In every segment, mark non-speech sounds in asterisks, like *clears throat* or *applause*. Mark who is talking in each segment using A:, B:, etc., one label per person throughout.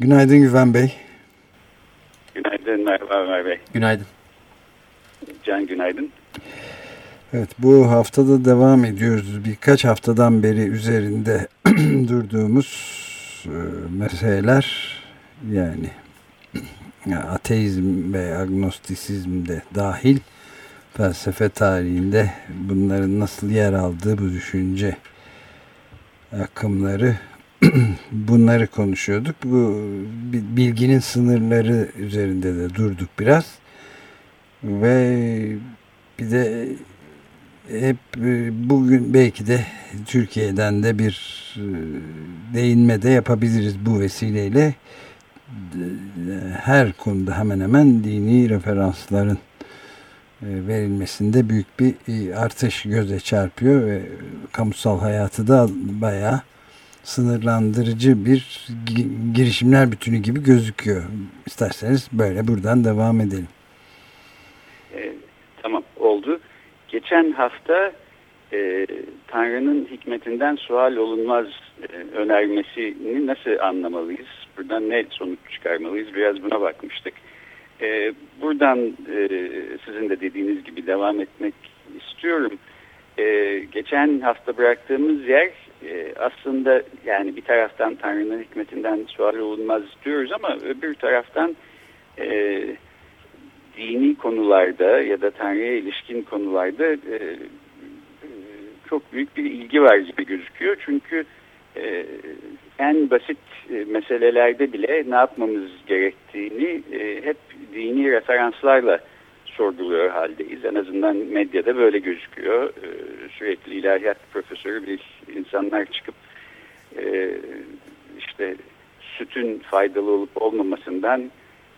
A: Günaydın Güven Bey.
B: Günaydın merhaba Ömer Bey.
C: Günaydın.
B: Can günaydın.
A: Evet bu haftada devam ediyoruz. Birkaç haftadan beri üzerinde *clears throat* durduğumuz e, meseleler yani *clears throat* ateizm ve agnostisizm de dahil felsefe tarihinde bunların nasıl yer aldığı bu düşünce akımları *clears throat* bunları konuşuyorduk. Bu bilginin sınırları üzerinde de durduk biraz. Ve bir de hep e, bugün belki de Türkiye'den de bir e, değinme de yapabiliriz bu vesileyle. Her konuda hemen hemen dini referansların e, verilmesinde büyük bir e, artış göze çarpıyor ve kamusal hayatı da bayağı sınırlandırıcı bir girişimler bütünü gibi gözüküyor. İsterseniz böyle buradan devam edelim.
B: E, tamam oldu. Geçen hafta e, Tanrı'nın hikmetinden sual olunmaz e, önermesini nasıl anlamalıyız? Buradan ne sonuç çıkarmalıyız? Biraz buna bakmıştık. E, buradan e, sizin de dediğiniz gibi devam etmek istiyorum. E, geçen hafta bıraktığımız yer e, aslında yani bir taraftan Tanrı'nın hikmetinden sual olunmaz diyoruz ama öbür taraftan e, dini konularda ya da Tanrı'ya ilişkin konularda e, çok büyük bir ilgi var gibi gözüküyor. Çünkü e, en basit e, meselelerde bile ne yapmamız gerektiğini e, hep dini referanslarla sorguluyor haldeyiz. En azından medyada böyle gözüküyor. E, sürekli ilahiyat profesörü bir insanlar çıkıp e, işte sütün faydalı olup olmamasından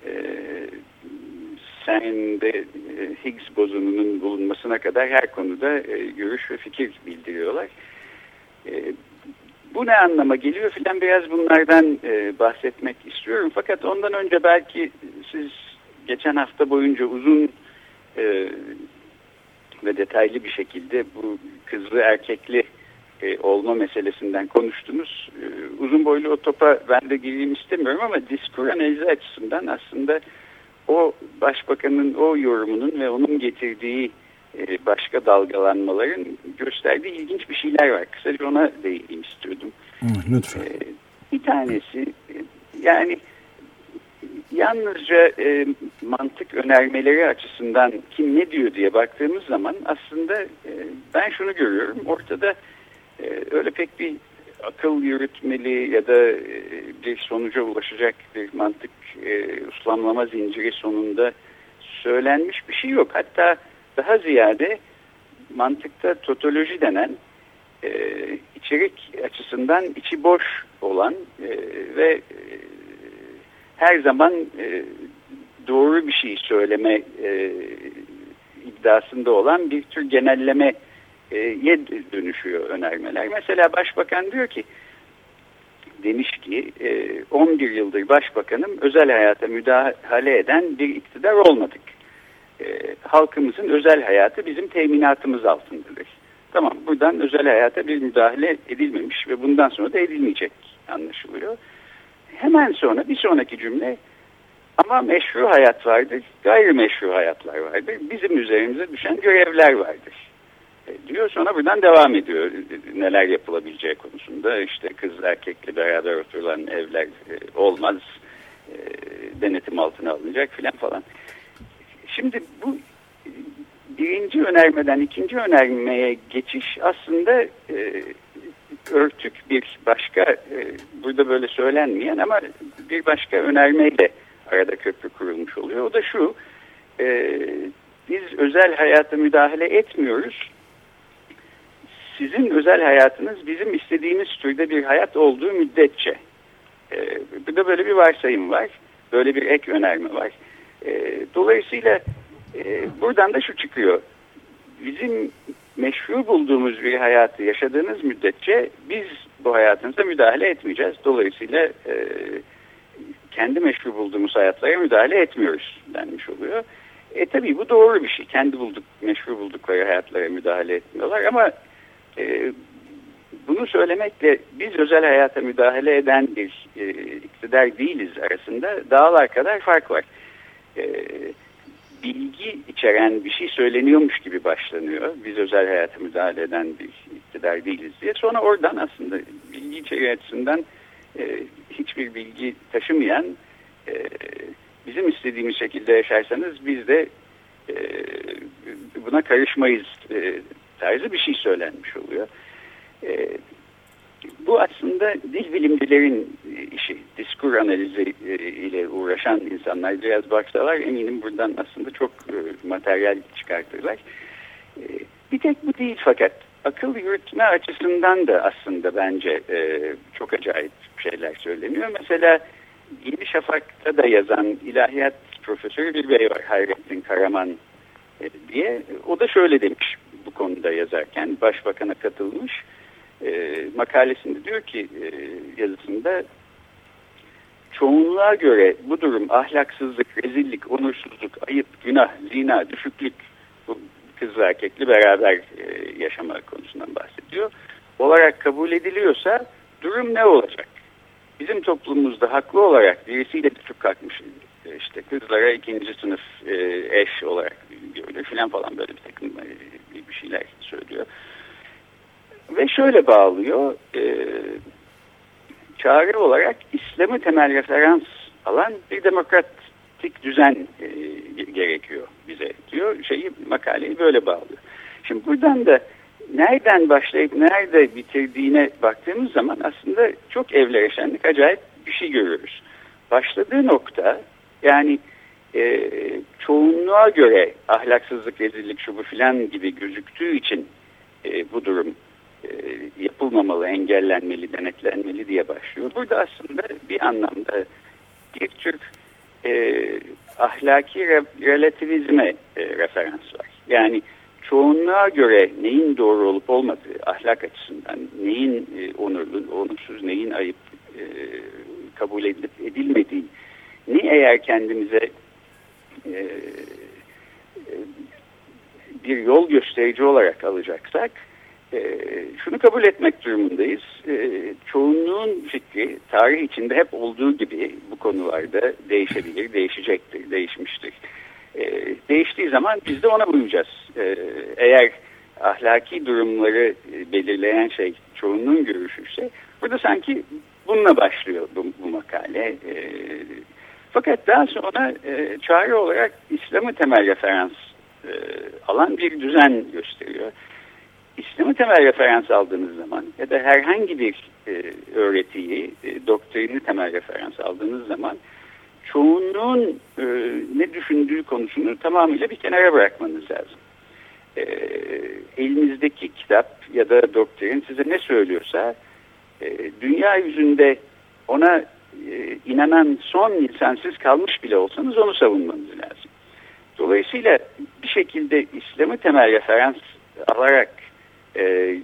B: e, sende e, Higgs bozonunun bulunmasına kadar her konuda e, görüş ve fikir bildiriyorlar. E, bu ne anlama geliyor filan biraz bunlardan bahsetmek istiyorum. Fakat ondan önce belki siz geçen hafta boyunca uzun e, ve detaylı bir şekilde bu kızlı erkekli e, olma meselesinden konuştunuz. E, uzun boylu o topa ben de gireyim istemiyorum ama diskur analizi açısından aslında o başbakanın o yorumunun ve onun getirdiği e, başka dalgalanmaların gösterdiği ilginç bir şeyler var. Kısaca ona değineyim istiyordum.
A: Lütfen. E,
B: bir tanesi e, yani yalnızca e, mantık önermeleri açısından kim ne diyor diye baktığımız zaman aslında e, ben şunu görüyorum. Ortada e, öyle pek bir akıl yürütmeli ya da e, bir sonuca ulaşacak bir mantık e, uslamlama zinciri sonunda söylenmiş bir şey yok. Hatta daha ziyade mantıkta totoloji denen e, içerik açısından içi boş olan e, ve e, her zaman e, doğru bir şey söyleme e, iddiasında olan bir tür genelleme ye dönüşüyor önermeler. Mesela başbakan diyor ki demiş ki 11 yıldır başbakanım özel hayata müdahale eden bir iktidar olmadık. Halkımızın özel hayatı bizim teminatımız altındadır. Tamam buradan özel hayata bir müdahale edilmemiş ve bundan sonra da edilmeyecek anlaşılıyor. Hemen sonra bir sonraki cümle ama meşru hayat vardır, gayrimeşru hayatlar vardır. Bizim üzerimize düşen görevler vardır. E, diyor sonra buradan devam ediyor neler yapılabileceği konusunda. işte kız erkekle beraber oturulan evler e, olmaz, e, denetim altına alınacak filan falan. Şimdi bu birinci önermeden ikinci önermeye geçiş aslında e, örtük bir başka e, burada böyle söylenmeyen ama bir başka önermeyle arada köprü kurulmuş oluyor. O da şu e, biz özel hayata müdahale etmiyoruz. sizin özel hayatınız bizim istediğimiz türde bir hayat olduğu müddetçe. E, burada böyle bir varsayım var. Böyle bir ek önerme var. E, dolayısıyla buradan da şu çıkıyor. Bizim meşru bulduğumuz bir hayatı yaşadığınız müddetçe biz bu hayatınıza müdahale etmeyeceğiz. Dolayısıyla e, kendi meşru bulduğumuz hayatlara müdahale etmiyoruz denmiş oluyor. E tabii bu doğru bir şey. Kendi bulduk, meşru buldukları hayatlara müdahale etmiyorlar ama e, bunu söylemekle biz özel hayata müdahale eden bir e, iktidar değiliz arasında dağlar kadar fark var. E, bilgi içeren bir şey söyleniyormuş gibi başlanıyor. Biz özel hayata müdahale eden bir iktidar değiliz diye. Sonra oradan aslında bilgi içeriği e, hiçbir bilgi taşımayan e, bizim istediğimiz şekilde yaşarsanız biz de e, buna karışmayız e, tarzı bir şey söylenmiş oluyor. E, bu aslında dil bilimcilerin işi, diskur analizi e, ile uğraşan insanlar biraz baksalar eminim buradan aslında çok e, materyal çıkartırlar. E, bir tek bu değil fakat akıl yürütme açısından da aslında bence çok acayip şeyler söyleniyor. Mesela Yeni Şafak'ta da yazan ilahiyat profesörü bir bey var Hayrettin Karaman diye. O da şöyle demiş bu konuda yazarken başbakana katılmış e, makalesinde diyor ki e, yazısında çoğunluğa göre bu durum ahlaksızlık, rezillik, onursuzluk, ayıp, günah, zina, düşüklük bu kız erkekli beraber e, yaşama konusundan bahsediyor. Olarak kabul ediliyorsa durum ne olacak? Bizim toplumumuzda haklı olarak birisiyle tutuk kalkmış e, işte kızlara ikinci sınıf e, eş olarak görülür filan falan böyle bir takım e, bir şeyler söylüyor. Ve şöyle bağlıyor, e, çağrı olarak İslam'ı temel referans alan bir demokratik düzen e, gerekiyor bize diyor. Şeyi makaleyi böyle bağlıyor. Şimdi buradan da nereden başlayıp nerede bitirdiğine baktığımız zaman aslında çok evleşenlik acayip bir şey görüyoruz. Başladığı nokta yani e, çoğunluğa göre ahlaksızlık, rezillik, şu bu filan gibi gözüktüğü için e, bu durum yapılmamalı, engellenmeli, denetlenmeli diye başlıyor. Burada aslında bir anlamda bir tür e, ahlaki re relativizme e, referans var. Yani çoğunluğa göre neyin doğru olup olmadığı ahlak açısından, neyin e, onurlu, onursuz, neyin ayıp e, kabul edilip edilmediği, ni eğer kendimize e, e, bir yol gösterici olarak alacaksak, e, şunu kabul etmek durumundayız. E, çoğunluğun fikri tarih içinde hep olduğu gibi bu konularda değişebilir, değişecektir, değişmiştir. E, değiştiği zaman biz de ona uyacağız. Eğer ahlaki durumları e, belirleyen şey çoğunluğun görüşüyse burada sanki bununla başlıyor bu, bu makale. Fakat daha sonra e, çağrı olarak İslam'ı temel referans e, alan bir düzen gösteriyor. İslam'ı temel referans aldığınız zaman ya da herhangi bir e, öğretiyi, e, doktrini temel referans aldığınız zaman çoğunluğun e, ne düşündüğü konusunu tamamıyla bir kenara bırakmanız lazım. E, elinizdeki kitap ya da doktrin size ne söylüyorsa e, dünya yüzünde ona e, inanan son insansız kalmış bile olsanız onu savunmanız lazım. Dolayısıyla bir şekilde İslam'ı temel referans alarak e,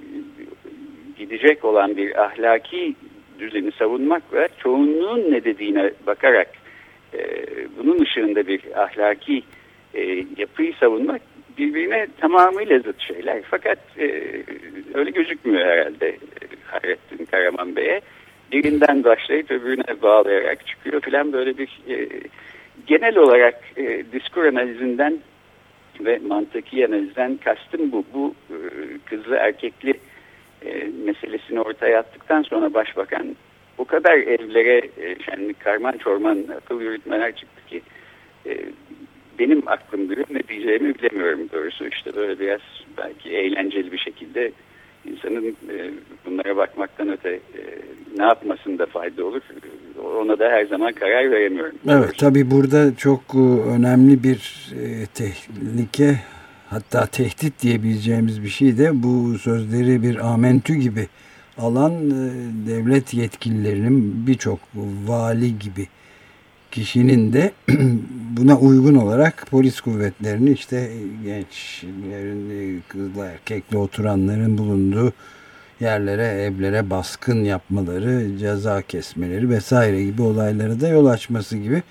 B: gidecek olan bir ahlaki düzeni savunmak ve çoğunluğun ne dediğine bakarak e, bunun ışığında bir ahlaki e, yapıyı savunmak birbirine tamamıyla zıt şeyler. Fakat e, öyle gözükmüyor herhalde Hayrettin Karaman Bey'e. Birinden başlayıp öbürüne bağlayarak çıkıyor filan böyle bir e, genel olarak e, diskur analizinden ve mantıki analizden kastım bu. Bu e, kızlı erkekli e, meselesini ortaya attıktan sonra başbakan o kadar evlere e, şenlik karman çorman akıl yürütmeler çıktı ki benim aklım duruyor ne diyeceğimi bilemiyorum doğrusu. işte böyle biraz belki eğlenceli bir şekilde insanın bunlara bakmaktan öte ne yapmasında fayda olur ona da her zaman karar veremiyorum.
A: Evet tabi burada çok e, önemli bir e, tehlike hatta tehdit diyebileceğimiz bir şey de bu sözleri bir amentü gibi alan e, devlet yetkililerinin birçok vali gibi kişinin de *clears throat* buna uygun olarak polis kuvvetlerini işte gençlerin kızla erkekle oturanların bulunduğu yerlere evlere baskın yapmaları ceza kesmeleri vesaire gibi olayları da yol açması gibi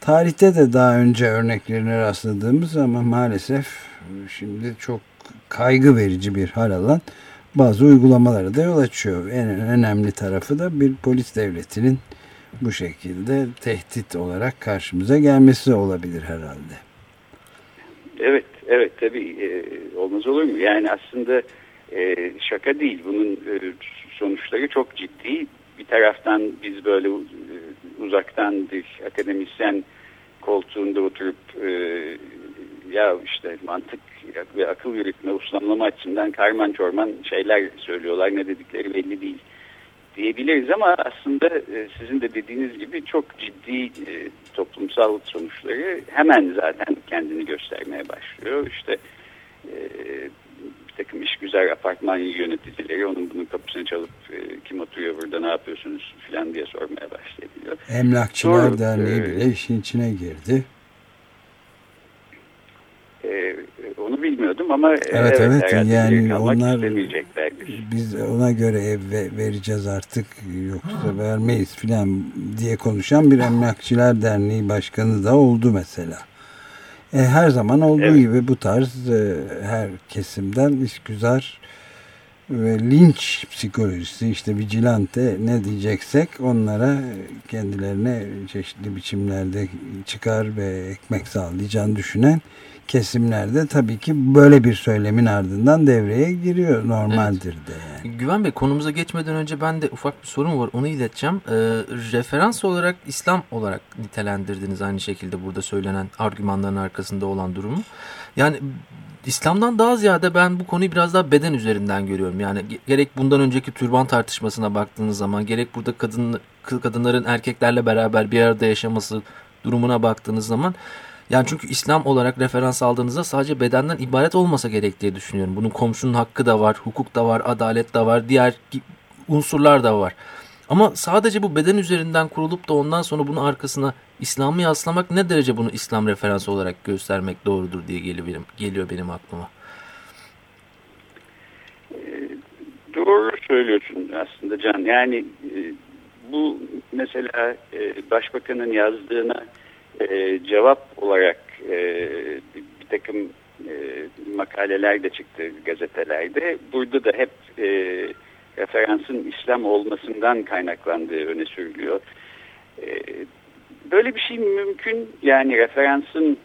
A: tarihte de daha önce örneklerine rastladığımız ama maalesef şimdi çok kaygı verici bir hal alan bazı uygulamaları da yol açıyor. En önemli tarafı da bir polis devletinin bu şekilde tehdit olarak karşımıza gelmesi olabilir herhalde.
B: Evet, evet tabii e, olmaz olur mu? Yani aslında e, şaka değil. Bunun e, sonuçları çok ciddi. Bir taraftan biz böyle e, uzaktan bir akademisyen koltuğunda oturup e, ya işte mantık ve akıl yürütme, uslamlama açısından karman çorman şeyler söylüyorlar. Ne dedikleri belli değil diyebiliriz ama aslında e, sizin de dediğiniz gibi çok ciddi e, toplumsal sonuçları hemen zaten kendini göstermeye başlıyor. İşte e, bir takım işgüzar apartman yöneticileri onun bunun kapısını çalıp kim oturuyor burada ne yapıyorsunuz filan diye sormaya başlayabiliyor.
A: Emlakçılar Doğru, Derneği bile işin içine girdi.
B: E, onu bilmiyordum ama
A: evet evet, evet yani onlar biz ona göre ev vereceğiz artık yoksa vermeyiz filan diye konuşan bir emlakçılar derneği başkanı da oldu mesela. E, her zaman olduğu evet. gibi bu tarz e, her kesimden işgüzar ve linç psikolojisi işte vigilante ne diyeceksek onlara kendilerine çeşitli biçimlerde çıkar ve ekmek sağlayacağını düşünen kesimlerde tabii ki böyle bir söylemin ardından devreye giriyor. Normaldir evet. de yani.
C: Güven Bey konumuza geçmeden önce ben de ufak bir sorun var onu ileteceğim. Ee, referans olarak İslam olarak nitelendirdiniz aynı şekilde burada söylenen argümanların arkasında olan durumu. Yani İslam'dan daha ziyade ben bu konuyu biraz daha beden üzerinden görüyorum. Yani gerek bundan önceki türban tartışmasına baktığınız zaman gerek burada kadın kadınların erkeklerle beraber bir arada yaşaması durumuna baktığınız zaman yani çünkü İslam olarak referans aldığınızda sadece bedenden ibaret olmasa gerek diye düşünüyorum. Bunun komşunun hakkı da var, hukuk da var, adalet de var, diğer unsurlar da var. Ama sadece bu beden üzerinden kurulup da ondan sonra bunun arkasına İslam'ı yaslamak ne derece bunu İslam referansı olarak göstermek doğrudur diye geliyor benim, geliyor benim aklıma.
B: Ee, doğru söylüyorsun aslında Can. Yani e, bu mesela e, başbakanın yazdığına e, cevap olarak bir takım makaleler de çıktı gazetelerde. Burada da hep referansın İslam olmasından kaynaklandığı öne sürülüyor. Böyle bir şey mümkün. Yani referansın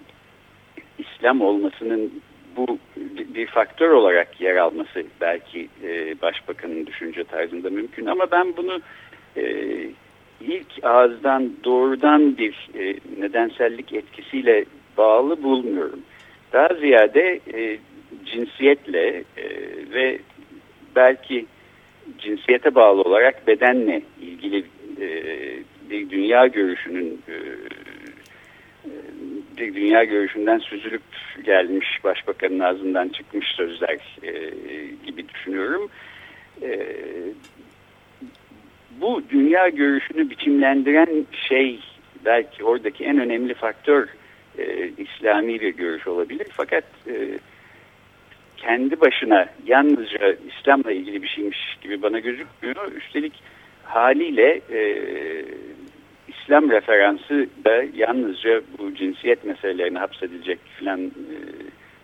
B: İslam olmasının bu bir faktör olarak yer alması belki e, başbakanın düşünce tarzında mümkün ama ben bunu e, ilk ağızdan doğrudan bir e, nedensellik etkisiyle bağlı bulmuyorum. Daha ziyade e, cinsiyetle e, ve belki cinsiyete bağlı olarak bedenle ilgili e, bir dünya görüşünün e, e, bir dünya görüşünden süzülüp gelmiş başbakanın ağzından çıkmış sözler e, gibi düşünüyorum. bu dünya görüşünü biçimlendiren şey belki oradaki en önemli faktör İslami bir görüş olabilir. Fakat kendi başına yalnızca İslam'la ilgili bir şeymiş gibi bana gözükmüyor. Üstelik haliyle e, İslam referansı da yalnızca bu cinsiyet meselelerine hapsedilecek filan e,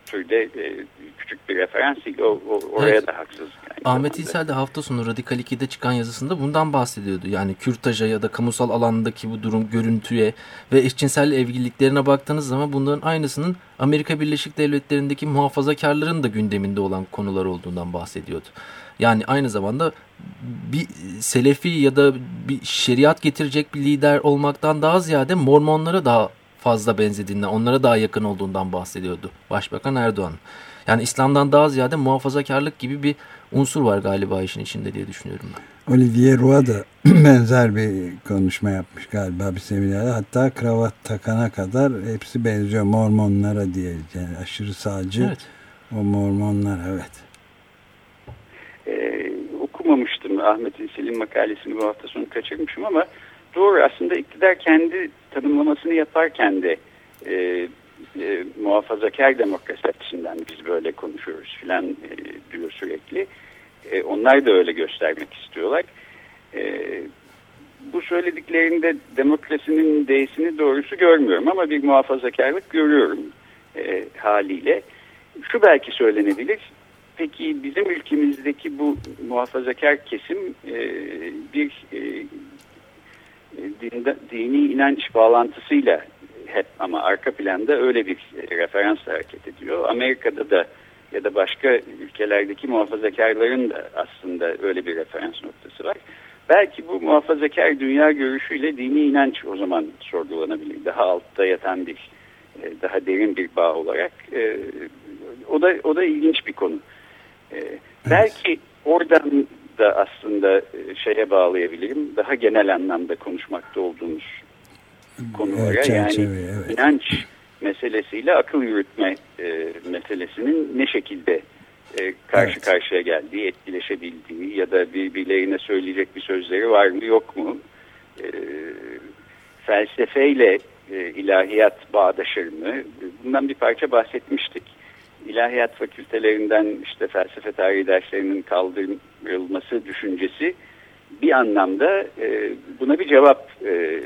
B: türde e, küçük bir referans değil. O, o, oraya evet. da haksız. Yani.
C: Ahmet İsel de hafta sonu Radikal 2'de çıkan yazısında bundan bahsediyordu. Yani kürtaja ya da kamusal alandaki bu durum görüntüye ve eşcinsel evliliklerine baktığınız zaman bunların aynısının Amerika Birleşik Devletleri'ndeki muhafazakarların da gündeminde olan konular olduğundan bahsediyordu. Yani aynı zamanda bir selefi ya da bir şeriat getirecek bir lider olmaktan daha ziyade mormonlara daha fazla benzediğinden, onlara daha yakın olduğundan bahsediyordu Başbakan Erdoğan. Yani İslam'dan daha ziyade muhafazakarlık gibi bir unsur var galiba işin içinde diye düşünüyorum ben.
A: Olivier Roy da *clears throat* benzer bir konuşma yapmış galiba bir seminerde. Hatta kravat takana kadar hepsi benziyor Mormonlara diye. Yani aşırı sağcı evet. o Mormonlar evet.
B: Ee, okumamıştım Ahmet İnsel'in makalesini bu hafta sonu kaçırmışım ama doğru aslında iktidar kendi tanımlamasını yaparken de e, e, muhafazakar demokrasi açısından biz böyle konuşuyoruz filan e, diyor sürekli. E, onlar da öyle göstermek istiyorlar. E, bu söylediklerinde demokrasinin değisini doğrusu görmüyorum ama bir muhafazakarlık görüyorum e, haliyle. Şu belki söylenebilir. Peki bizim ülkemizdeki bu muhafazakar kesim e, bir e, dinde, dini inanç bağlantısıyla hep ama arka planda öyle bir referansla hareket ediyor. Amerika'da da ya da başka ülkelerdeki muhafazakarların da aslında öyle bir referans noktası var. Belki bu muhafazakar dünya görüşüyle dini inanç o zaman sorgulanabilir. Daha altta yatan bir, e, daha derin bir bağ olarak. E, o da o da ilginç bir konu. E, belki oradan da aslında şeye bağlayabilirim. Daha genel anlamda konuşmakta olduğumuz konulara evet, yani evet. inanç meselesiyle akıl yürütme e, meselesinin ne şekilde e, karşı evet. karşıya geldiği, etkileşebildiği ya da birbirlerine söyleyecek bir sözleri var mı yok mu? E, felsefeyle e, ilahiyat bağdaşır mı? Bundan bir parça bahsetmiştik. İlahiyat fakültelerinden işte felsefe tarihi derslerinin kaldırılması düşüncesi bir anlamda e, buna bir cevap e,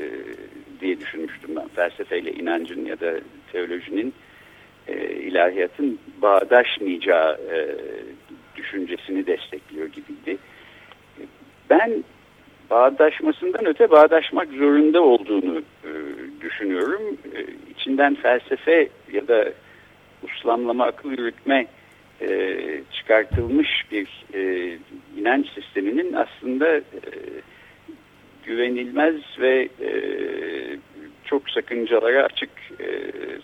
B: diye düşünmüştüm ben. Felsefeyle inancın ya da teolojinin e, ilahiyatın bağdaşmayacağı e, düşüncesini destekliyor gibiydi. Ben bağdaşmasından öte bağdaşmak zorunda olduğunu e, düşünüyorum. E, içinden felsefe ya da uslamlama, akıl yürütme e, çıkartılmış bir e, inanç sisteminin aslında e, güvenilmez ve e, çok sakıncalara açık, e,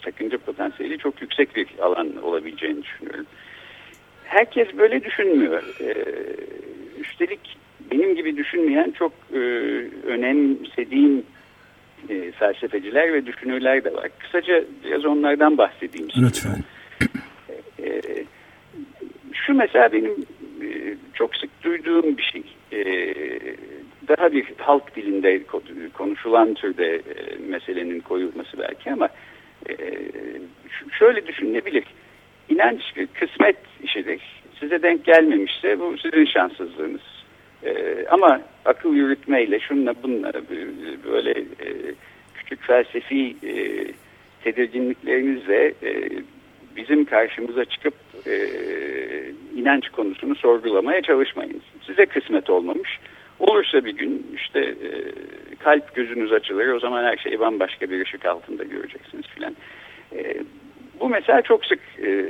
B: sakınca potansiyeli çok yüksek bir alan olabileceğini düşünüyorum. Herkes böyle düşünmüyor. E, üstelik benim gibi düşünmeyen çok e, önemsediğim e, felsefeciler ve düşünürler de var. Kısaca biraz onlardan bahsedeyim.
A: Lütfen.
B: Mesela benim e, çok sık duyduğum bir şey. E, daha bir halk dilinde konuşulan türde e, meselenin koyulması belki ama şöyle düşünülebilir. İnanç kısmet işidir. Size denk gelmemişse bu sizin şanssızlığınız. Ama akıl yürütmeyle şunla bununla böyle küçük felsefi tedirginliklerinizle bizim karşımıza çıkıp inanç konusunu sorgulamaya çalışmayın. Size kısmet olmamış Olursa bir gün işte e, kalp gözünüz açılır o zaman her şeyi bambaşka bir ışık altında göreceksiniz filan. E, bu mesela çok sık e,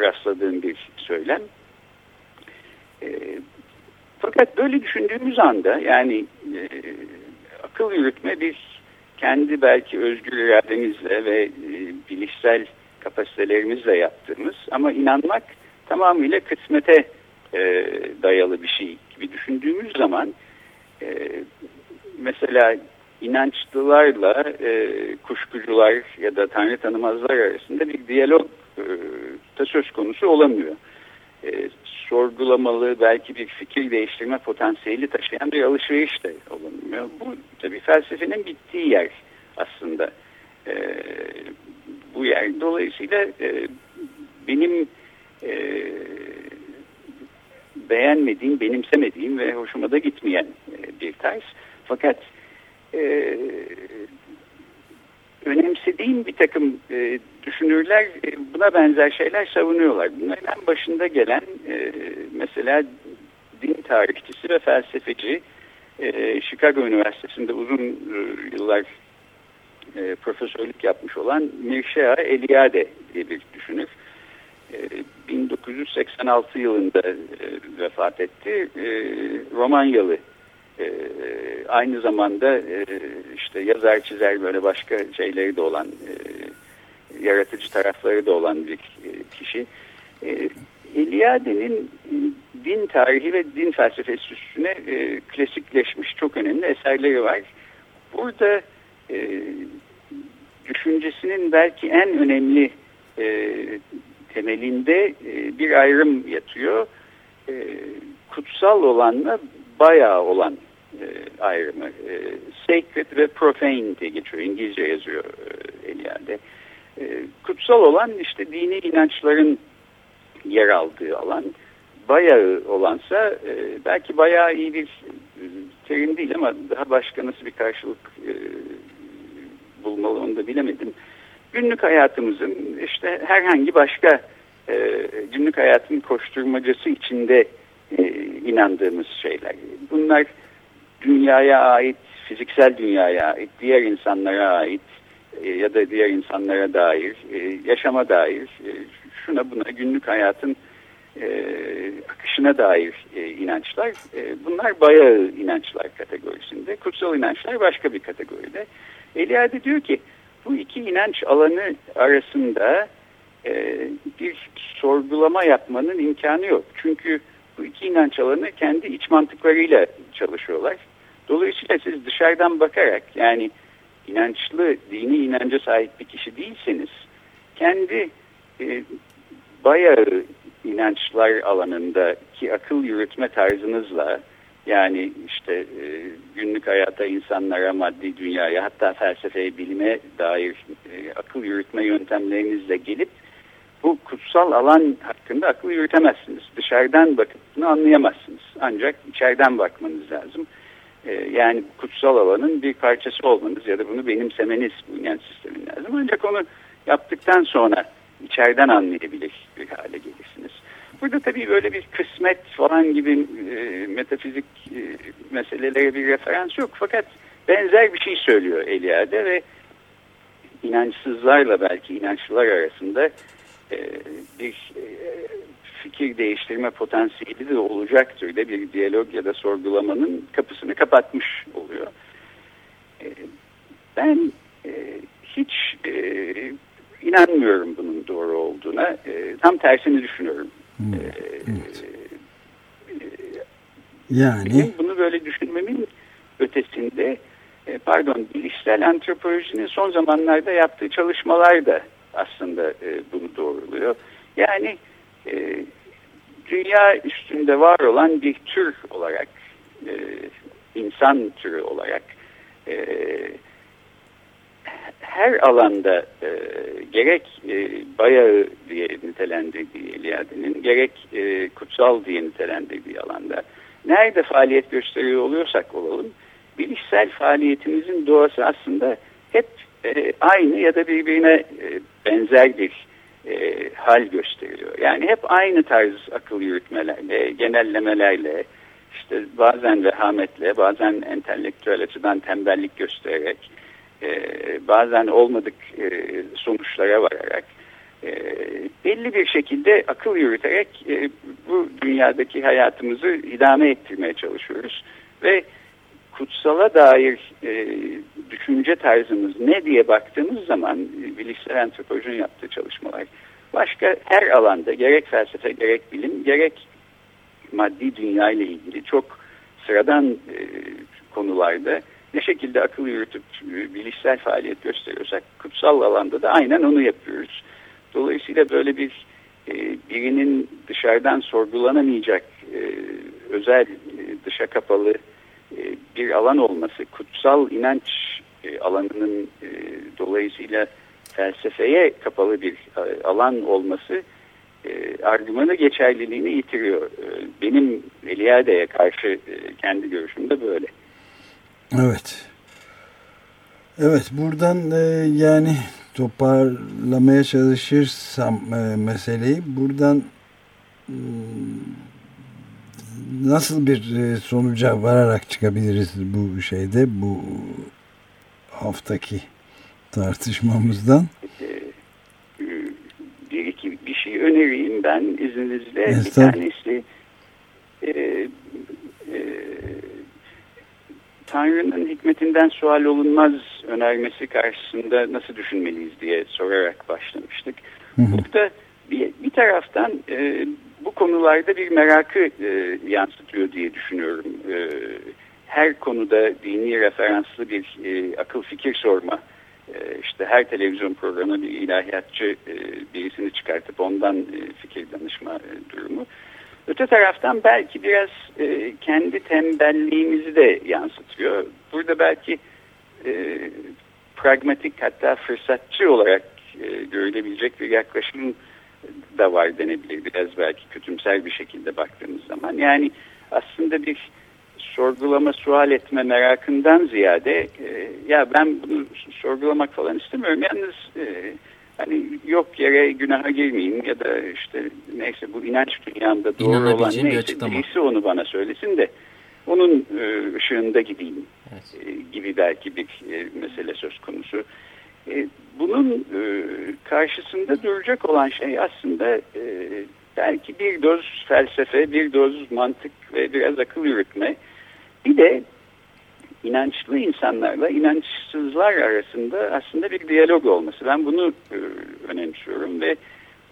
B: rastladığım bir söylem. E, fakat böyle düşündüğümüz anda yani e, akıl yürütme biz kendi belki özgür irademizle ve e, bilişsel kapasitelerimizle yaptığımız ama inanmak tamamıyla kısmete e, dayalı bir şey gibi düşündüğümüz zaman e, mesela inançlılarla e, kuşkucular ya da tanrı tanımazlar arasında bir diyalog e, da söz konusu olamıyor. E, sorgulamalı belki bir fikir değiştirme potansiyeli taşıyan bir alışveriş de olamıyor. Bu tabii felsefenin bittiği yer aslında. E, bu yer dolayısıyla e, benim e, beğenmediğim, benimsemediğim ve hoşuma da gitmeyen e, bir tarz. Fakat e, önemsediğim bir takım e, düşünürler e, buna benzer şeyler savunuyorlar. Bunların en başında gelen e, mesela din tarihçisi ve felsefeci e, Chicago Üniversitesi'nde uzun e, yıllar e, profesörlük yapmış olan Mircea Eliade diye bir düşünür. 1986 e, yılında e, vefat etti. E, Romanyalı. Aynı zamanda işte yazar çizer böyle başka şeyleri de olan yaratıcı tarafları da olan bir kişi. E, Eliade'nin din tarihi ve din felsefesi üstüne e, klasikleşmiş çok önemli eserleri var. Burada e, düşüncesinin belki en önemli e, temelinde e, bir ayrım yatıyor. E, kutsal olanla bayağı olan e, ayrımı. E, sacred ve profane diye geçiyor. İngilizce yazıyor e, Eliade. E, kutsal olan işte dini inançların yer aldığı alan. Bayağı olansa e, belki bayağı iyi bir e, terim değil ama daha başka nasıl bir karşılık e, bulmalı onu da bilemedim. Günlük hayatımızın işte herhangi başka e, günlük hayatın koşturmacası içinde e, inandığımız şeyler. Bunlar dünyaya ait, fiziksel dünyaya ait, diğer insanlara ait e, ya da diğer insanlara dair, e, yaşama dair, e, şuna buna günlük hayatın akışına dair e, inançlar. E, bunlar bayağı inançlar kategorisinde. Kutsal inançlar başka bir kategoride. Eliade diyor ki bu iki inanç alanı arasında e, bir sorgulama yapmanın imkanı yok. Çünkü bu iki inanç alanı kendi iç mantıklarıyla çalışıyorlar. Dolayısıyla siz dışarıdan bakarak yani inançlı, dini inanca sahip bir kişi değilseniz kendi e, bayağı inançlar alanındaki akıl yürütme tarzınızla yani işte e, günlük hayata, insanlara, maddi dünyaya hatta felsefeye, bilime dair e, akıl yürütme yöntemlerinizle gelip bu kutsal alan hakkında akıl yürütemezsiniz. Dışarıdan bakıp bunu anlayamazsınız. Ancak içeriden bakmanız lazım. E, yani kutsal alanın bir parçası olmanız ya da bunu benimsemeniz bu inanç sistemin lazım. Ancak onu yaptıktan sonra içeriden anlayabilir. Burada tabii böyle bir kısmet falan gibi e, metafizik e, meselelere bir referans yok. Fakat benzer bir şey söylüyor Eliade ve inançsızlarla belki inançlılar arasında e, bir e, fikir değiştirme potansiyeli de olacaktır da bir diyalog ya da sorgulamanın kapısını kapatmış oluyor. E, ben e, hiç e, inanmıyorum bunun doğru olduğuna. E, tam tersini düşünüyorum.
A: Yani
B: Benim bunu böyle düşünmemin ötesinde e, pardon bilişsel antropolojinin son zamanlarda yaptığı çalışmalar da aslında e, bunu doğruluyor. Yani e, dünya üstünde var olan bir tür olarak insan türü olarak her alanda gerek e, bayağı diye nitelendirdiği Eliade'nin gerek e, kutsal diye nitelendirdiği alanda nerede faaliyet gösteriyor oluyorsak olalım bilişsel faaliyetimizin doğası aslında hep e, aynı ya da birbirine e, benzer bir e, hal gösteriyor. Yani hep aynı tarz akıl yürütmelerle, genellemelerle, işte bazen vehametle, bazen entelektüel açıdan tembellik göstererek, e, bazen olmadık e, sonuçlara vararak e, belli bir şekilde akıl yürüterek e, bu dünyadaki hayatımızı idame ettirmeye çalışıyoruz. Ve kutsala dair düşünce tarzımız ne diye baktığımız zaman bilişsel antropolojinin yaptığı çalışmalar başka her alanda gerek felsefe gerek bilim gerek maddi dünya ile ilgili çok sıradan konularda ne şekilde akıl yürütüp e, bilişsel faaliyet gösteriyorsak kutsal alanda da aynen onu yapıyoruz. Dolayısıyla böyle bir e, birinin dışarıdan sorgulanamayacak e, özel dışa kapalı bir alan olması kutsal inanç alanının dolayısıyla felsefeye kapalı bir alan olması e, argümanı geçerliliğini yitiriyor. Benim Eliade'ye karşı kendi görüşümde böyle.
A: Evet. Evet buradan e, yani toparlamaya çalışırsam e, meseleyi buradan e, nasıl bir e, sonuca vararak çıkabiliriz bu şeyde bu haftaki tartışmamızdan?
B: E, bir iki bir şey önereyim ben izninizle. Bir tanesi e, Tanrı'nın hikmetinden sual olunmaz önermesi karşısında nasıl düşünmeliyiz diye sorarak başlamıştık. Hı bir, bir taraftan e, bu konularda bir merakı e, yansıtıyor diye düşünüyorum. E, her konuda dini referanslı bir e, akıl fikir sorma, e, işte her televizyon programı bir ilahiyatçı e, birisini çıkartıp ondan e, fikir danışma e, durumu. Öte taraftan belki biraz e, kendi tembelliğimizi de yansıtıyor. Burada belki e, pragmatik hatta fırsatçı olarak e, görülebilecek bir yaklaşım da var denebilir. Biraz belki kötümser bir şekilde baktığımız zaman. Yani aslında bir sorgulama, sual etme merakından ziyade e, ya ben bunu sorgulamak falan istemiyorum. Yalnız e, hani yok yere günaha girmeyeyim ya da işte neyse bu inanç dünyamda doğru olan neyse birisi onu bana söylesin de onun e, ışığında gideyim evet. e, gibi belki bir e, mesele söz konusu. Bunun karşısında duracak olan şey aslında belki bir doz felsefe, bir doz mantık ve biraz akıl yürütme. Bir de inançlı insanlarla inançsızlar arasında aslında bir diyalog olması. Ben bunu e, önemsiyorum ve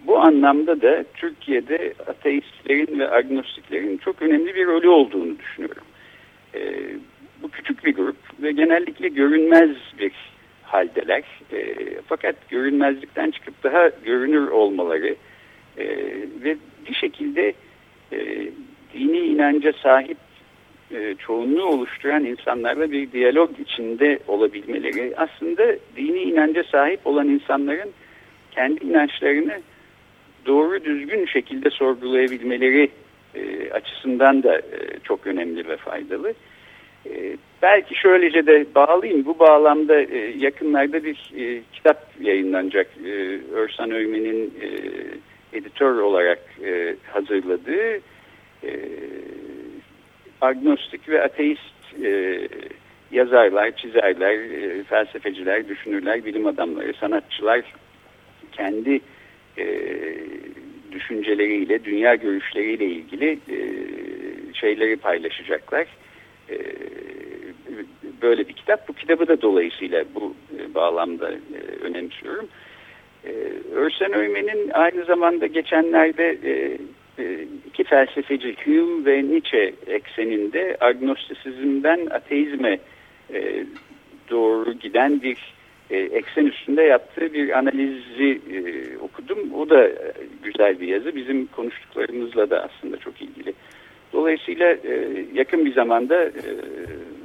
B: bu anlamda da Türkiye'de ateistlerin ve agnostiklerin çok önemli bir rolü olduğunu düşünüyorum. E, bu küçük bir grup ve genellikle görünmez bir haldeler. E, fakat görünmezlikten çıkıp daha görünür olmaları e, ve bir şekilde e, dini inanca sahip e, çoğunluğu oluşturan insanlarla bir diyalog içinde olabilmeleri aslında dini inanca sahip olan insanların kendi inançlarını doğru düzgün şekilde sorgulayabilmeleri e, açısından da e, çok önemli ve faydalı. Belki şöylece de bağlayayım. Bu bağlamda e, yakınlarda bir kitap yayınlanacak. Örsan Öymen'in e, editör olarak hazırladığı agnostik ve ateist e, yazarlar, çizerler, e, felsefeciler, düşünürler, bilim adamları, sanatçılar kendi e, düşünceleriyle, dünya görüşleriyle ilgili e, şeyleri paylaşacaklar. E, böyle bir kitap. Bu kitabı da dolayısıyla bu e, bağlamda e, önemsiyorum. E, Örsen Öymen'in aynı zamanda geçenlerde e, iki felsefeci Hume ve Nietzsche ekseninde agnostisizmden ateizme e, doğru giden bir e, eksen üstünde yaptığı bir analizi okudum. O da güzel bir yazı. Bizim konuştuklarımızla da aslında çok ilgili. Dolayısıyla yakın bir zamanda e,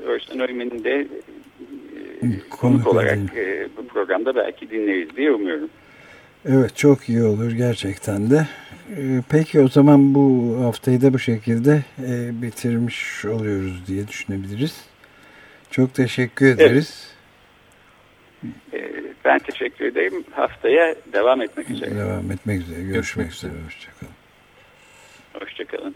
B: Örsen Öymen'in de konuk olarak bu programda belki dinleriz diye umuyorum.
A: Evet çok iyi olur gerçekten de. Ee, peki o zaman bu haftayı da bu şekilde e, bitirmiş oluyoruz diye düşünebiliriz. Çok teşekkür ederiz.
B: Evet. Ben teşekkür ederim. Haftaya devam etmek üzere.
A: Devam etmek üzere. Görüşmek, Görüşmek üzere. Hoşçakalın.
B: Hoşçakalın.